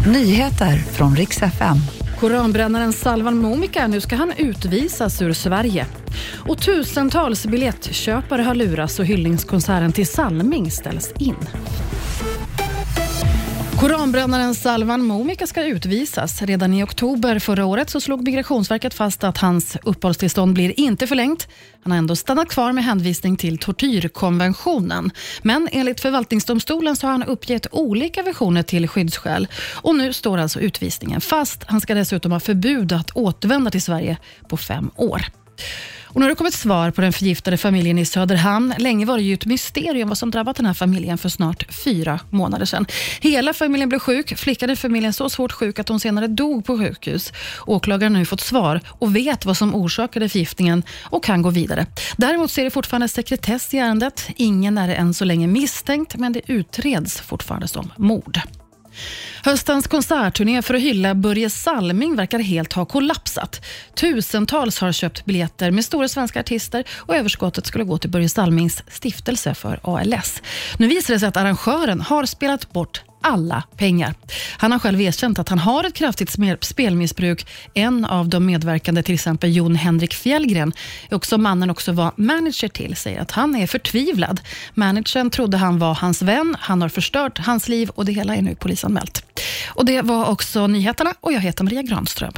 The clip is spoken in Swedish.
Nyheter från riks FM. Koranbrännaren Salvan Momika, nu ska han utvisas ur Sverige. Och tusentals biljettköpare har lurats och hyllningskonserten till Salming ställs in. Koranbrännaren Salvan Momika ska utvisas. Redan i oktober förra året så slog Migrationsverket fast att hans uppehållstillstånd blir inte förlängt. Han har ändå stannat kvar med hänvisning till tortyrkonventionen. Men enligt förvaltningsdomstolen så har han uppgett olika versioner till skyddsskäl. Och nu står alltså utvisningen fast. Han ska dessutom ha förbud att återvända till Sverige på fem år. Och nu har det kommit svar på den förgiftade familjen i Söderhamn. Länge var det ju ett mysterium vad som drabbat den här familjen för snart fyra månader sedan. Hela familjen blev sjuk. Flickan i familjen så svårt sjuk att hon senare dog på sjukhus. Åklagaren har nu fått svar och vet vad som orsakade förgiftningen och kan gå vidare. Däremot ser det fortfarande sekretess i ärendet. Ingen är än så länge misstänkt, men det utreds fortfarande som mord. Höstens konsertturné för att hylla Börje Salming verkar helt ha kollapsat. Tusentals har köpt biljetter med stora svenska artister och överskottet skulle gå till Börje Salmings stiftelse för ALS. Nu visar det sig att arrangören har spelat bort alla pengar. Han har själv erkänt att han har ett kraftigt spelmissbruk. En av de medverkande, till exempel Jon Henrik Fjällgren, är också mannen också var manager till, säger att han är förtvivlad. Managern trodde han var hans vän, han har förstört hans liv och det hela är nu polisanmält. Och Det var också nyheterna och jag heter Maria Granström.